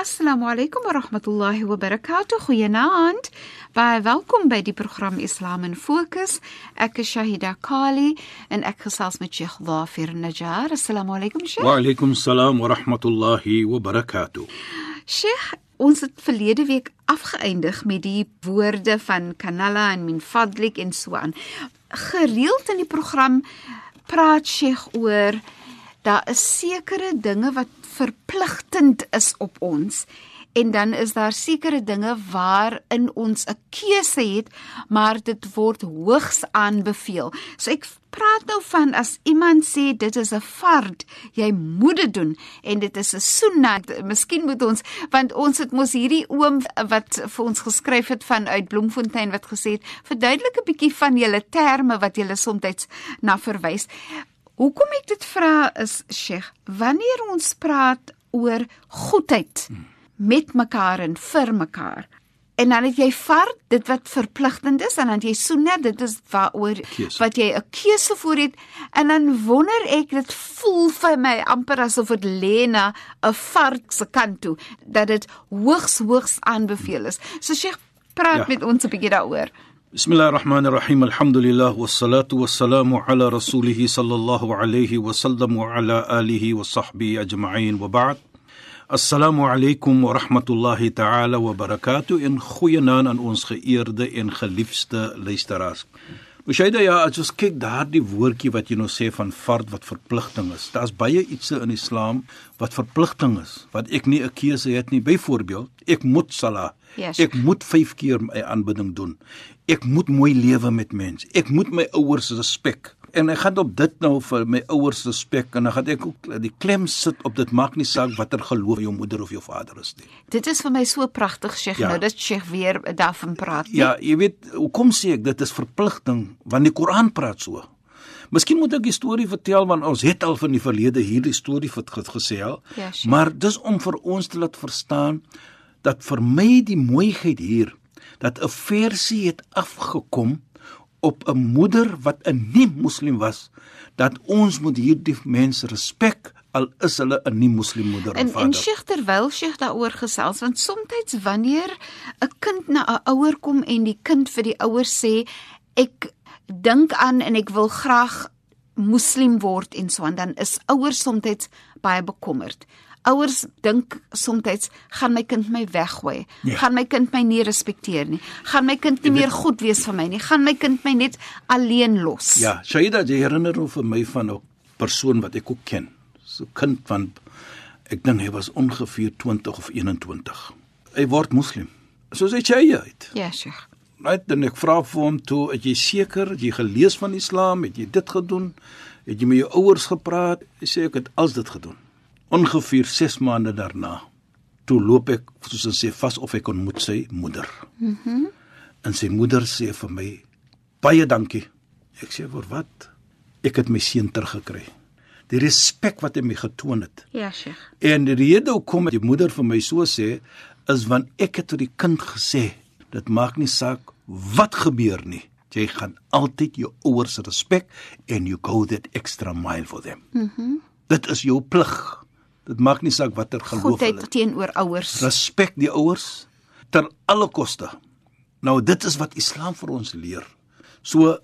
Assalamu alaykum wa rahmatullahi wa barakatuh. Goeienaand. Baie welkom by die program Islam in Fokus. Ek is Shahida Kali en ek gesels met Sheikh Dhafir Najjar. Assalamu alaykum Sheikh. Wa alaykum salaam wa rahmatullahi wa barakatuh. Sheikh, ons het verlede week afgeëindig met die woorde van Kanala en Min Fadlik en so aan. Gereeld in die program praat Sheikh oor daar is sekere dinge wat verpligtend is op ons en dan is daar sekere dinge waarin ons 'n keuse het maar dit word hoogs aanbeveel. So ek praat nou van as iemand sê dit is 'n fard, jy moet dit doen en dit is 'n sunnat. Miskien moet ons want ons het mos hierdie oom wat vir ons geskryf het vanuit Bloemfontein wat gesê het verduidelik 'n bietjie van julle terme wat julle soms na verwys. Hoekom ek dit vra is Sheikh, wanneer ons praat oor goedheid met mekaar en vir mekaar. En dan het jy fard dit wat verpligtend is en dan jy soene dit is waaroor wat jy 'n keuse voor het en dan wonder ek dit voel vir my amper asof dit lê na 'n fard se kant toe dat dit hoogs hoogs aanbeveel is. So Sheikh praat ja. met ons 'n bietjie daaroor. بسم الله الرحمن الرحيم الحمد لله والصلاة والسلام على رسوله صلى الله عليه وسلم وعلى آله وصحبه أجمعين وبعد السلام عليكم ورحمة الله تعالى وبركاته إن خوينان aan ons en geliefde luisteraars. Beshaida ja, as ons kyk daardie woordjie wat jy nou sê van fard wat verpligting is. Daar's baie ietsie in Islam wat verpligting is, wat ek nie 'n keuse het nie. Byvoorbeeld, ek moet sala. Yes. Ek moet 5 keer my aanbidding doen ek moet mooi lewe met mense. Ek moet my ouers respek. En ek gaan op dit nou vir my ouers respek en dan gaan ek ook die klem sit op dit maak nie saak watter geloof jou moeder of jou vader is nie. Dit is vir my so pragtig Sheikh ja. nou dit Sheikh weer daarvan praat. Nie? Ja, jy weet hoekom sê ek dit is verpligting want die Koran praat so. Miskien moet ek 'n storie vertel want ons het al van die verlede hierdie storie gesê al. Ja, maar dis om vir ons te laat verstaan dat vir my die mooiheid hier dat 'n versie het afgekom op 'n moeder wat 'n nie-moslim was dat ons moet hierdie mense respek al is hulle 'n nie-moslim moeder en vader. En Sheikh terwyl Sheikh daaroor gesels want soms wanneer 'n kind na 'n ouer kom en die kind vir die ouer sê ek dink aan en ek wil graag moslim word en so aan dan is ouers soms baie bekommerd. Ouers dink soms gaan my kind my weggooi. Ja. Gaan my kind my nie respekteer nie. Gaan my kind nie meer goed wees vir my nie. Gaan my kind my net alleen los. Ja, Shaida, jy herinner hom vir my van 'n persoon wat ek ook ken. So kind van ek dink hy was ongeveer 20 of 21. Hy word moslim. Soos hy sê hy het. Ja, Sheikh. Net dan ek vra vir hom toe, het jy seker, het jy gelees van Islam, het jy dit gedoen? Het jy met jou ouers gepraat? Hy sê ek het al dit gedoen ongeveer 6 maande daarna toe loop ek soos ons sê vas of ek ontmoet sy moeder. Mhm. Mm en sy moeder sê vir my baie dankie. Ek sê vir wat? Ek het my seun teruggekry. Die respek wat hy my getoon het. Ja, Sheikh. En die rede hoekom die moeder vir my so sê is want ek het tot die kind gesê, dit maak nie saak wat gebeur nie. Jy gaan altyd jou ouers respek en you go that extra mile for them. Mhm. Mm dit is jou plig. Dit maak nie saak watter geloof hulle het teenoor ouers. Respek die ouers ter alle koste. Nou dit is wat Islam vir ons leer. So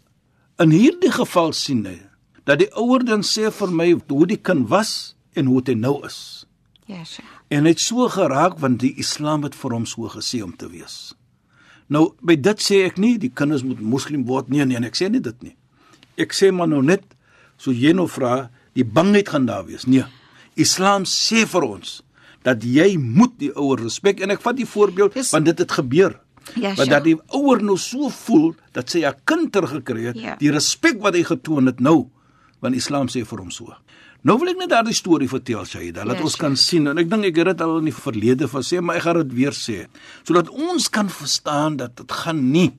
in hierdie geval sien hy dat die ouer dan sê vir my hoe die kind was en hoe dit nou is. Ja, yes, sure. En dit so geraak want die Islam het vir hom so gesê om te wees. Nou by dit sê ek nie die kinders moet moslim word nie nee, nee ek sê nie dit nie. Ek sê maar nou net so jy nou vra die bangheid gaan daar wees. Nee. Islam sê vir ons dat jy moet die ouer respek en ek vat die voorbeeld Dis- want dit het gebeur. Ja, Want dat die ouer nou so voel dat sy haar kind teruggekry het, Ja. die respek wat hy getoon het nou, want Islam sê vir hom so. Nou wil ek net daardie storie vertel Shaida, dat Ja, ons sure. kan sien en ek dink ek het dit al in die verlede van sê, maar ek gaan dit weer sê, sodat ons kan verstaan dat dit gaan nie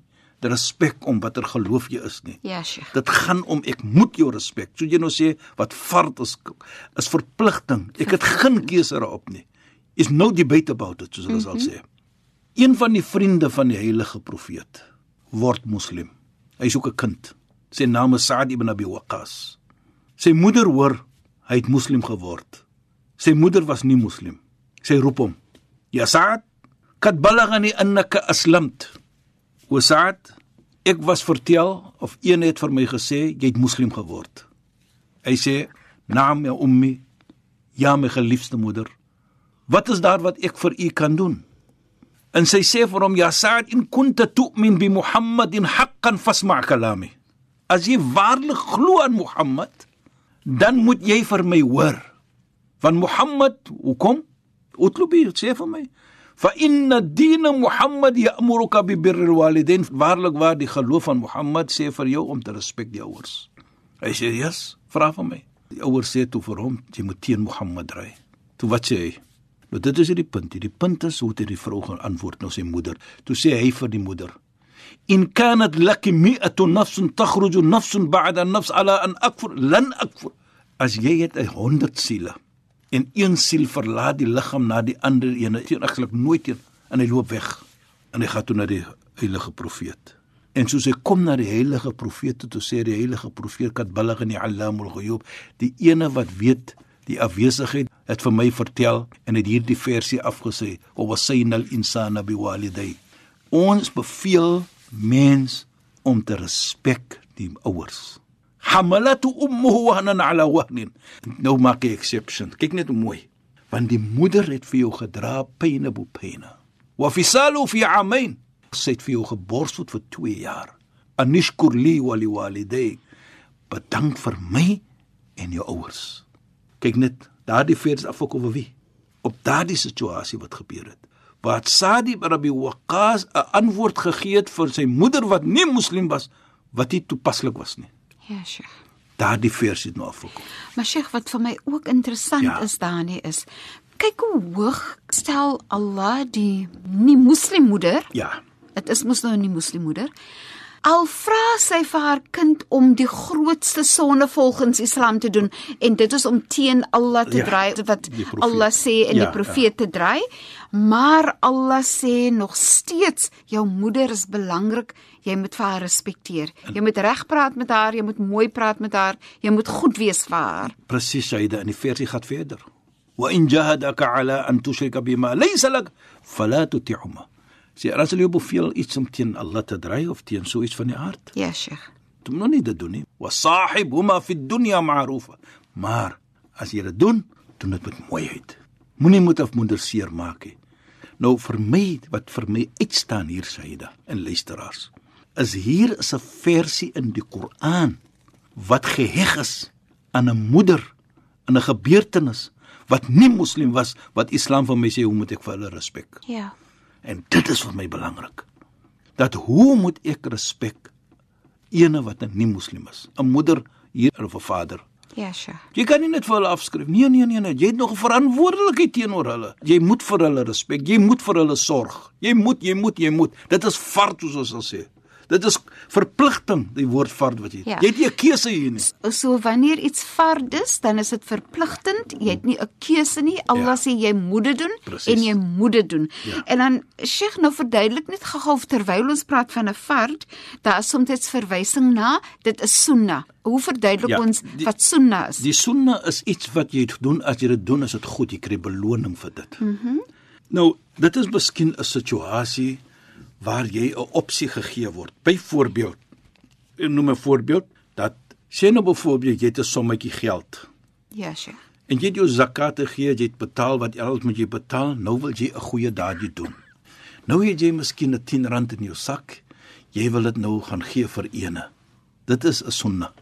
respek om watter geloof jy is nie. Ja, Sheikh. Dit gaan om ek moet jou respek. So jy nou sê wat fard is is verpligting. Ek het geen keuse daarop nie. Is no debate about it soos hulle sal sê. Een van die vriende van die heilige profeet word moslim. Hy's ook 'n kind. Sy naam is Saad ibn Abi Waqqas. Sy moeder hoor hy het moslim geword. Sy moeder was nie moslim. Sy roep hom: "Ya Saad, kad balaghani annaka aslamt." O Saad, ek was vertel of een het vir my gesê jy het moslim geword. Hy sê: "Naam ya ummi, ja my geliefde moeder. Wat is daar wat ek vir u kan doen?" En sy sê vir hom: "Ya Saad, in kunta tu'min bi Muhammadin haqqan fasma' kalami." As jy waarlik glo aan Mohammed, dan moet jy vir my hoor. Van Mohammed, hoekom? Utlubi sê vir my. Fa inna dina Muhammad ya'muruka bi birril walidain. Waarlik waar die geloof van Mohammed sê vir jou om te respek die ouers. Hy sê, "Yes, vra van my." Die ouers sê toe vir hom, "Jy moet teen Mohammed ry." Toe wat sê hy? Nou dit is hierdie punt. Hierdie punt is hoe dit die vrou gaan antwoord na sy moeder. Toe sê hy vir die moeder: "In kanat laki mi'atu nafsin takhruju nafsun ba'da nafs ala an akfur, lan akfur." As jy het 100 siele en een siel verlaat die liggaam na die ander een eintlik nooit teen en hy loop weg en hy gaan toe na die heilige profeet. En soos hy kom na die heilige profeet toe, sê die heilige profeet kat billig in die alamul ghuyub. Die ene wat weet die afwesigheid het vir my vertel en het hierdie versie afgesê wa wasaynal insana biwalidayhi ons beveel mens om te respek die ouers. Hamalatu ummuhu wahnan ala wahnin. Nou maak ek exception. Kyk net hoe mooi. Want die moeder het vir jou gedra pyne bo pyne. Wa fisalu fi amain. Sy het vir jou geborsvoed vir 2 jaar. Anishkur li wa li waliday. Bedank vir my en jou ouers. Kyk net, daardie vers afok oor wie? Op daardie situasie wat gebeur het wat Sadi ibn Abi Waqqas 'n antwoord gegee het vir sy moeder wat nie moslim was wat nie toepaslik was nie. Ja, Sheikh. Daardie vers het nou afgekom. Maar Sheikh, wat vir my ook interessant Ja. is daarin is kyk hoe hoog stel Allah die nie moslimmoeder Ja. Dit is mos nou nie moslimmoeder. Al vra sy vir haar kind om die grootste sonde volgens Islam te doen en dit is om teen Allah te Ja, draai wat. Allah sê en Ja, die profeet te draai, maar Allah sê nog steeds jou moeder is belangrik, jy moet vir haar respekteer. Jy moet reg praat met haar, jy moet mooi praat met haar, jy moet goed wees vir haar. Presies Saida en die versie gaan verder. Wa in jahadaka ala an tushrika bima laysa lak fala tuti'huma. Sy as hulle jou beveel iets om teen Allah te dry of teen so iets van die aard. Ja, Sheikh. Jy moet nie dit doen nie. Wa sahibhuma fi dunya ma'rufa. Maar as jy dit doen, doen dit met mooiheid. Moenie moet of moeder seer maak nie. Nou vir my wat vir my uitstaan hier Saida en luisteraars is hier is 'n versie in die Koran wat geheg is aan 'n moeder in 'n gebeurtenis wat nie moslim was wat Islam vir my sê hoe moet ek vir hulle respek. Ja. En dit is vir my belangrik. Dat hoe moet ek respek ene wat 'n nie moslim is? 'n Moeder hier of 'n vader. Ja, Sheikh. Jy kan nie net vir hulle afskryf. Nee, nee, nee, nee. Jy het nog 'n verantwoordelikheid teenoor hulle. Jy moet vir hulle respek. Jy moet vir hulle sorg. Jy moet, jy moet, jy moet. Dit is fard soos ons sal sê. Dit is verpligting, die woord fard wat jy. Ja. Jy het nie 'n keuse hier nie. So wanneer iets fard is, dan is dit verpligtend. Jy het nie 'n keuse nie. Allah Ja. sê jy moet dit doen Precies. en jy moet dit doen. Ja. En dan Sheikh nou verduidelik net gou terwyl ons praat van 'n fard, daar is soms verwysing na dit is sunnah. Hoe verduidelik Ja, ons die- wat sunnah is? Die sunna is iets wat jy doen as jy dit doen, is dit goed, jy kry beloning vir dit. Mhm. Mm nou, dit is miskien 'n situasie waar jy 'n opsie gegee word. Byvoorbeeld, ek noem 'n voorbeeld dat sê nou byvoorbeeld jy het 'n sommetjie geld ja, Sheikh. en jy het jou zakat gegee, jy het betaal wat alles moet jy betaal, nou wil jy 'n goeie daadjie doen. Nou het jy miskien 'n 10 rand in jou sak. Jy wil dit nou gaan gee vir ene. Dit is 'n sunna.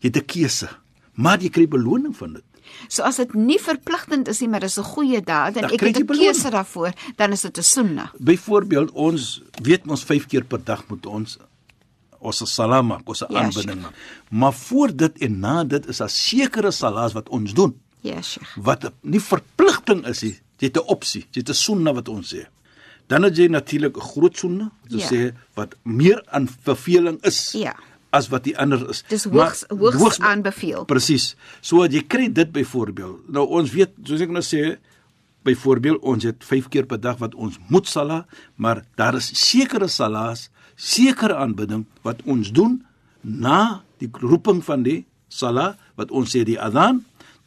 Jy het 'n keuse, maar jy kry beloning van dit. So as dit nie verpligtend is nie, maar dis 'n goeie daad en Dan ek het 'n keuse daarvoor, dan is dit 'n sunna. Byvoorbeeld ons weet ons 5 keer per dag moet ons ons salam maak, ons Ja, aanbidding maak. Maar voor dit en na dit is daar sekere salas wat ons doen Ja, Sheikh. wat nie verpligting is nie. Jy het 'n opsie, jy het 'n sunna wat ons sê. Dan het jy natuurlik 'n groot sunna, wat Ja. sê wat meer aan verveling is Ja. As wat die ander is. Dis Maar hoogs hoogs hoogs- aanbeveel. Presies. So jy kry dit byvoorbeeld. Nou ons weet, soos ek nou sê, byvoorbeeld ons het 5 keer per dag wat ons moet sala, maar daar is sekere salas, sekere aanbidding wat ons doen na die roeping van die sala wat ons sê die adhan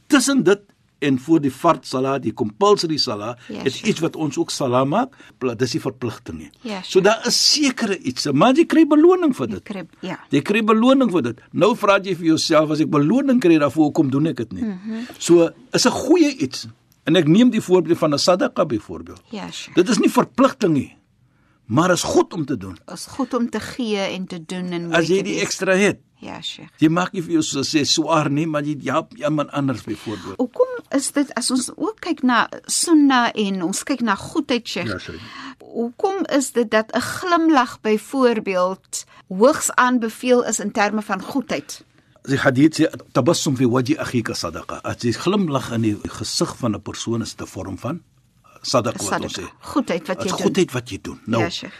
tussen dit en voor die fard sala, die compulsory sala, Ja, is sure. iets wat ons ook sala maak, dis die verpligting nie. Ja, So sure. daar is sekere iets, maar jy kry beloning vir Jy dit. kry ja. Jy kry beloning vir dit. Nou vra jy vir jouself as ek beloning kry daarvoor, hoekom doen ek dit nie? Mm -hmm. So is 'n goeie iets. En ek neem die voorbeeld van 'n sadaqa byvoorbeeld. Ja, Sheikh. Dit is nie verpligting nie, maar is goed om te doen. is goed om te gee en te doen en As jy die ekstra het. Ja, Sheikh. Jy maak nie vir jou so sê swaar nie, maar jy help iemand anders byvoorbeeld. Hoekom is dit as ons ook kyk na sunna en ons kyk na goedheid, Sheikh? Ja, sorry. Hoekom is dit dat 'n glimlag byvoorbeeld hoogs aanbeveel is in terme van goedheid? Die hadith sê tabassum fi wajhi akhika sadaqa. As jy glimlag in die gesig van 'n persoon is dit 'n vorm van sadaqa wat ons sê. Sadaqa. Goedheid wat jy doen. goedheid wat jy doen. Nou, Ja, Sheikh.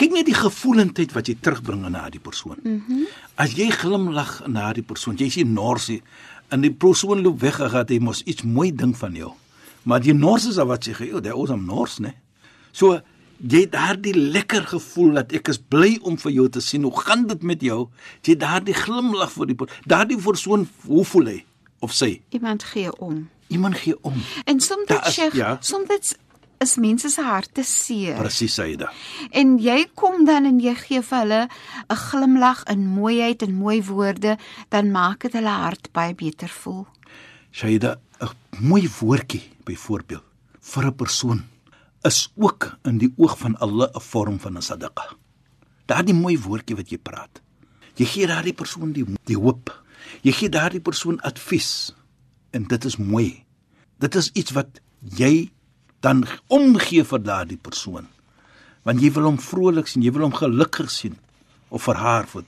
Kyk net die gevoelendheid wat jy terugbring na die persoon. Mm -hmm. As jy glimlag na die persoon, jy sien norsie en die persoon loop weg, gaan hy mos iets mooi ding van jou. Maar die nors is wat sê, "Joh, dit is 'n nors, né?" So jy het daardie lekker gevoel dat ek is bly om vir jou te sien. Hoe gaan dit met jou? Jy het daardie glimlag vir die daardie persoon, hoe voel hy of sy? Iemand gee om. Iemand gee om. En soms Daar is- Sheikh, ja. soms is mense se harte seer. Presies, Saida. En jy kom dan en jy gee vir hulle 'n glimlag en mooiheid en mooi woorde, dan maak dit hulle hart baie beter voel. Shaida, 'n mooi woordjie byvoorbeeld vir 'n persoon is ook in die oog van Allah 'n vorm van 'n sadaqa. Daardie mooi woordjie wat jy praat. Jy gee daardie persoon die die hoop. Jy gee daardie persoon advies en dit is mooi. Dit is iets wat jy dan omgee vir daardie persoon. Want jy wil hom vrolik sien, jy wil hom gelukkig sien of vir haar vir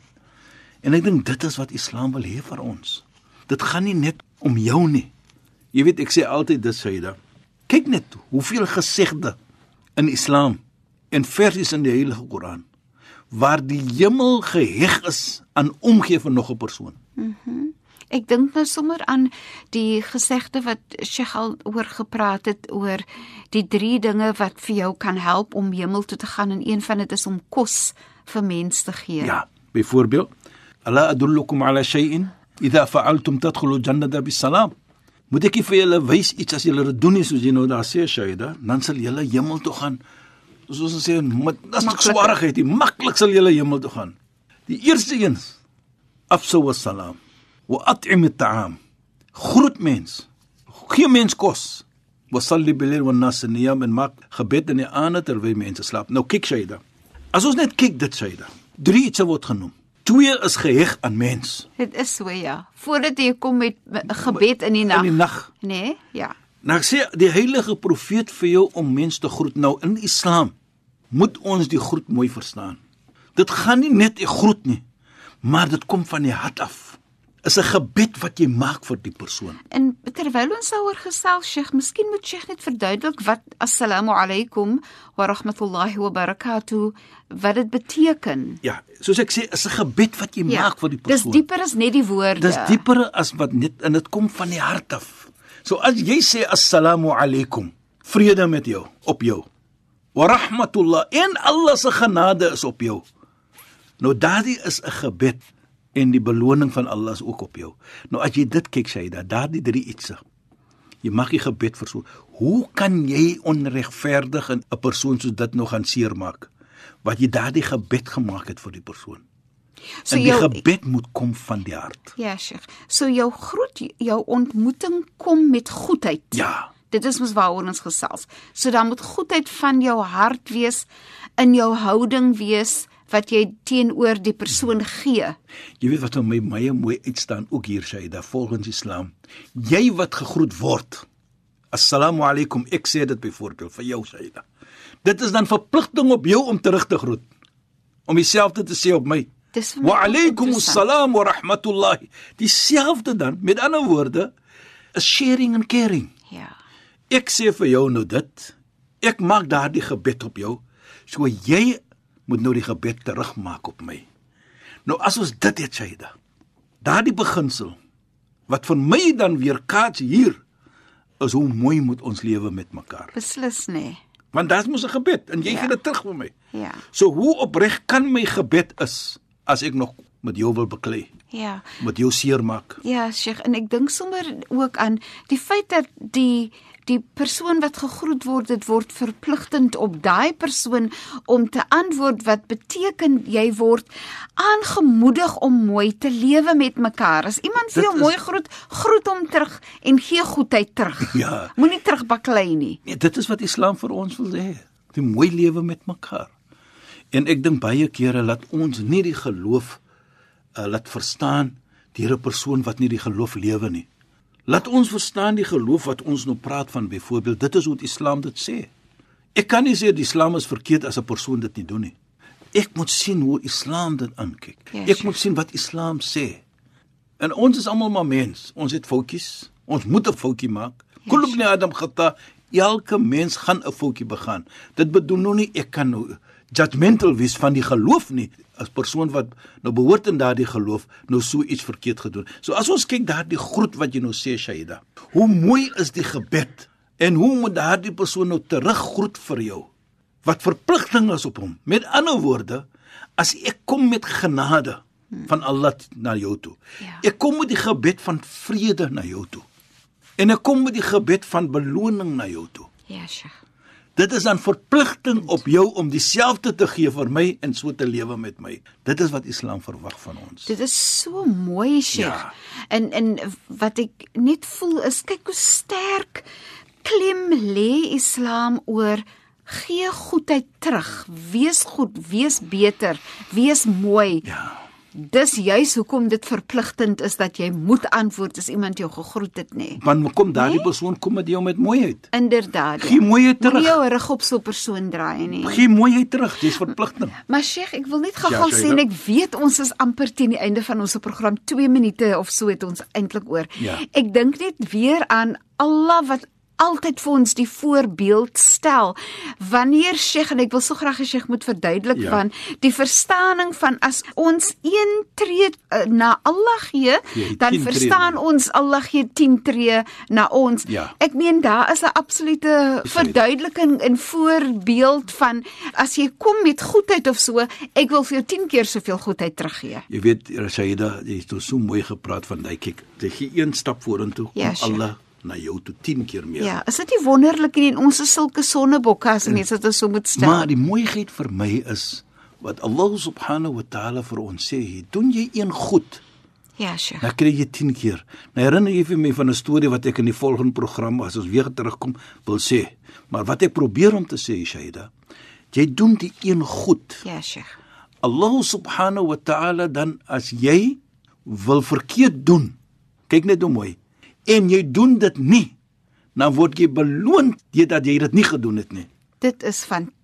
En ek dink dit is wat Islam wil hê vir ons. Dit gaan nie net om jou nie. Jy weet ek sê altyd dit Saida. Kyk net hoeveel gesegde in Islam en versies in die Heilige Koran waar die hemel geheg is aan omgee vir nog 'n persoon. Ek dink nou sommer aan die gesegde wat Sheikh al oor gepraat het oor die drie dinge wat vir jou kan help om hemel toe te gaan en een van dit is om kos vir mense te gee. Ja, byvoorbeeld, "Ala adullukum ala shay'in idha fa'altum tadkhulu jannata bisalam." Moet ek vir julle wys iets as julle dit doen nie soos jy nou daar sê Shaida, dan sal julle hemel toe gaan. Soos ons sê, met dis nie maklik sal julle hemel toe gaan. Die eerste een, afsu wassalam wa at'im at'am. Groet mens. Gee mens kos. Wa salli bil wa nas niyam en maak gebed in die aande terwyl mense slaap. Nou kyk Shaida. As ons net kyk dit Shaida. Drie iets word genoem. Twee is geheg aan mens Dit is so ja. Voordat jy kom met 'n gebed in die nag. in die nag. Nee? Ja. Nou ek sê die heilige profeet vir jou om mens te groet nou in Islam moet ons die groet mooi verstaan. Dit gaan nie net 'n groet nie, maar dit kom van die hart af. Is 'n gebed wat jy maak vir die persoon. En terwyl ons daaroor gesels, Sheikh, miskien moet Sheikh net verduidelik wat assalamu alaykum wa rahmatullahi wa barakatuh wat dit beteken. Ja, soos ek sê, is 'n gebed wat jy maak vir die Dis persoon. dieper as net die woorde. Dis dieper as wat net en dit kom van die hart af. So as jy sê assalamu alaykum, vrede met jou, op jou. Wa rahmatullah en Allah se genade is op jou. Nou daardie is 'n gebed en die beloning van Allah is ook op jou. Nou as jy dit kyk sê jy dat daardie drie ietsie. Jy mag die gebed vir so. Hoe kan jy onregverdig 'n 'n persoon soos dit nog gaan seermaak? Wat jy daardie gebed gemaak het vir die persoon. so en die jou gebed moet kom van die hart. Ja, Sheikh. So jou groet jou ontmoeting kom met goedheid. Ja. Dit is mos waaroor ons gesels. So dan moet goedheid van jou hart wees, in jou houding wees, wat jy teenoor die persoon gee. Jy weet wat my baie mooi uitstaan ook hier Shaida volgens Islam. Jy wat gegroet word. Assalamu alaykum. Ek sê dit byvoorbeeld vir jou Shaida. Dit is dan verpligting op jou om terug te groet. Om dieselfde te sê op my. Dis my Wa alaykum assalam wa rahmatullah. Dieselfde dan. Met ander woorde is sharing and caring. Ja. Ek sê vir jou nou dit. Ek maak daardie gebed op jou. So jy moet nou die gebed terugmaak op my. Nou as ons dit het Shaida. Daardie beginsel wat vir my dan weer kaats hier is hoe mooi moet ons lewe met mekaar. Beslis nê. Nee. Want dit mos 'n gebed en jy Ja. gee dit terug vir my. Ja. So hoe opreg kan my gebed is as ek nog met jou wil beklei, Ja. met jou seermaak? Ja, Sheikh, en ek dink sommer ook aan die feit dat die die persoon wat gegroet word, dit word verpligtend op daai persoon om te antwoord wat beteken jy word aangemoedig om mooi te lewe met mekaar. As iemand vir jou is- mooi groet, groet hom terug en gee goedheid terug. Ja. Moenie terugbaklei nie. Nee, dit is wat Islam vir ons wil hê. Die mooi lewe met mekaar. En ek dink baie kere laat ons nie die geloof uh, laat verstaan deur 'n persoon wat nie die geloof lewe nie. Laat ons verstaan die geloof wat ons nou praat van byvoorbeeld, dit is hoe die Islam dit sê. Ek kan nie sê die Islam is verkeerd as 'n persoon dit nie doen nie. Ek moet sien hoe Islam dit aankyk. Ja, Ek moet sien wat Islam sê. En ons is almal maar mens. Ons het foutjies. Ons moet 'n foutjie maak. Kullu ibn Adam khata. Elke mens gaan 'n foutjie begaan. Dit bedoel nou nie ek kan nou judgmental wees van die geloof nie. As persoon wat nou behoort in daardie geloof nou so iets verkeerd gedoen. So as ons kyk daardie groet wat jy nou sê Shaida. Hoe mooi is die gebed en hoe moet daardie persoon nou teruggroet vir jou? Wat verpligting is op hom. Met ander woorde, as ek kom met genade van Allah na jou toe. Ja. Ek kom met die gebed van vrede na jou toe. En ek kom met die gebed van beloning na jou toe. Ja, Sheikh. Dit is dan verpligting op jou om dieselfde te gee vir my en so te lewe met my. Dit is wat Islam verwag van ons. Dit is so mooi, Sheikh. Ja. En en wat ek net voel is kyk hoe sterk klem lê Islam oor gee goedheid terug. Wees goed, wees beter, wees mooi. Ja. Dis juis hoekom dit verpligtend is dat jy moet antwoord as iemand jou gegroet het, nê. Nee. Want kom daardie Nee? persoon kom met jou met mooiheid. Inderdaad. Gee mooiheid terug. Moenie jou rug op so 'n persoon draai nie. Gee mooiheid terug. Dis verpligting. Maar Sheikh, ek wil net gou Ja, sê en ek weet ons is amper teen die einde van ons program 2 minute of so het ons eintlik oor. Ja. Ek dink net weer aan Allah wat altyd vir ons die voorbeeld stel. Wanneer Sheikh en ek wil so graag hê Sheikh moet verduidelik Ja. van die verstaaning van as ons een tree uh, na Allah gee, Gee, dan 10 tree verstaan na- ons Allah gee 10 tree na ons. Ja. Ek meen daar is 'n absolute verduideliking en voorbeeld van as jy kom met goedheid of so, ek wil vir jou 10 keer soveel goedheid teruggee. Jy weet Rashaida, jy het so mooi gepraat van daai kyk. Jy gee een stap vorentoe Ja, om sure. Allah na jou toe 10 keer meer. Ja, is dit nie wonderlik nie en ons is sulke sonnebokke as mense dit so moet stel. Maar die mooiheid vir my is wat Allah subhanahu wa taala vir ons sê, doen jy een goed, ja, Sheikh. dan kry jy 10 keer. Nou herinner jy vir my van 'n storie wat ek in die volgende program as ons weer terugkom wil sê. Maar wat ek probeer om te sê, Shaida, jy doen die een goed. Ja, Sheikh. Allah subhanahu wa ta'ala dan as jy wil verkeerd doen. Kyk net hoe mooi. En jy doen dit nie, dan word jy beloon deurdat jy dit nie gedoen het nie. Dit is fantasties.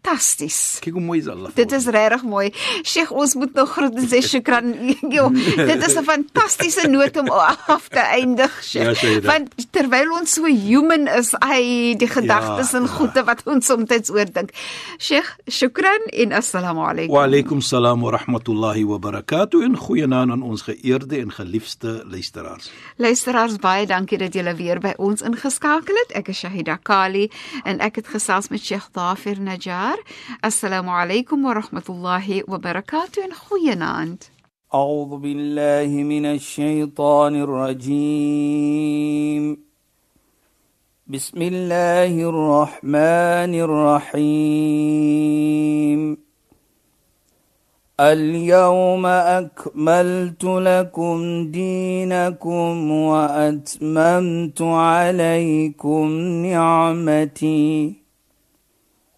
Kyk hoe mooi is Allah. Dit is regtig mooi. Sheikh, ons moet nog groet en sê shukran. Jo, dit is 'n fantastiese noot om af te eindig, Ja, Sheikh. dit. Want terwyl ons so human is, ai, die gedagtes Ja, en ja. goeie wat ons soms oordink. Sheikh, shukran en assalamu alaykum. Wa alaykum salaam wa rahmatullahi wa barakatuh en goeienaand aan ons geëerde en geliefde luisteraars. Luisteraars, baie dankie dat julle weer by ons ingeskakel het. Ek is Shahida Kali en ek het gesels met Sheikh Dafir Najjar. Assalamu alaykum wa rahmatullahi wa barakatuh en. أعوذ بالله من الشيطان الرجيم. بسم الله الرحمن الرحيم. اليوم أكملت لكم دينكم وأتممت عليكم نعمتي.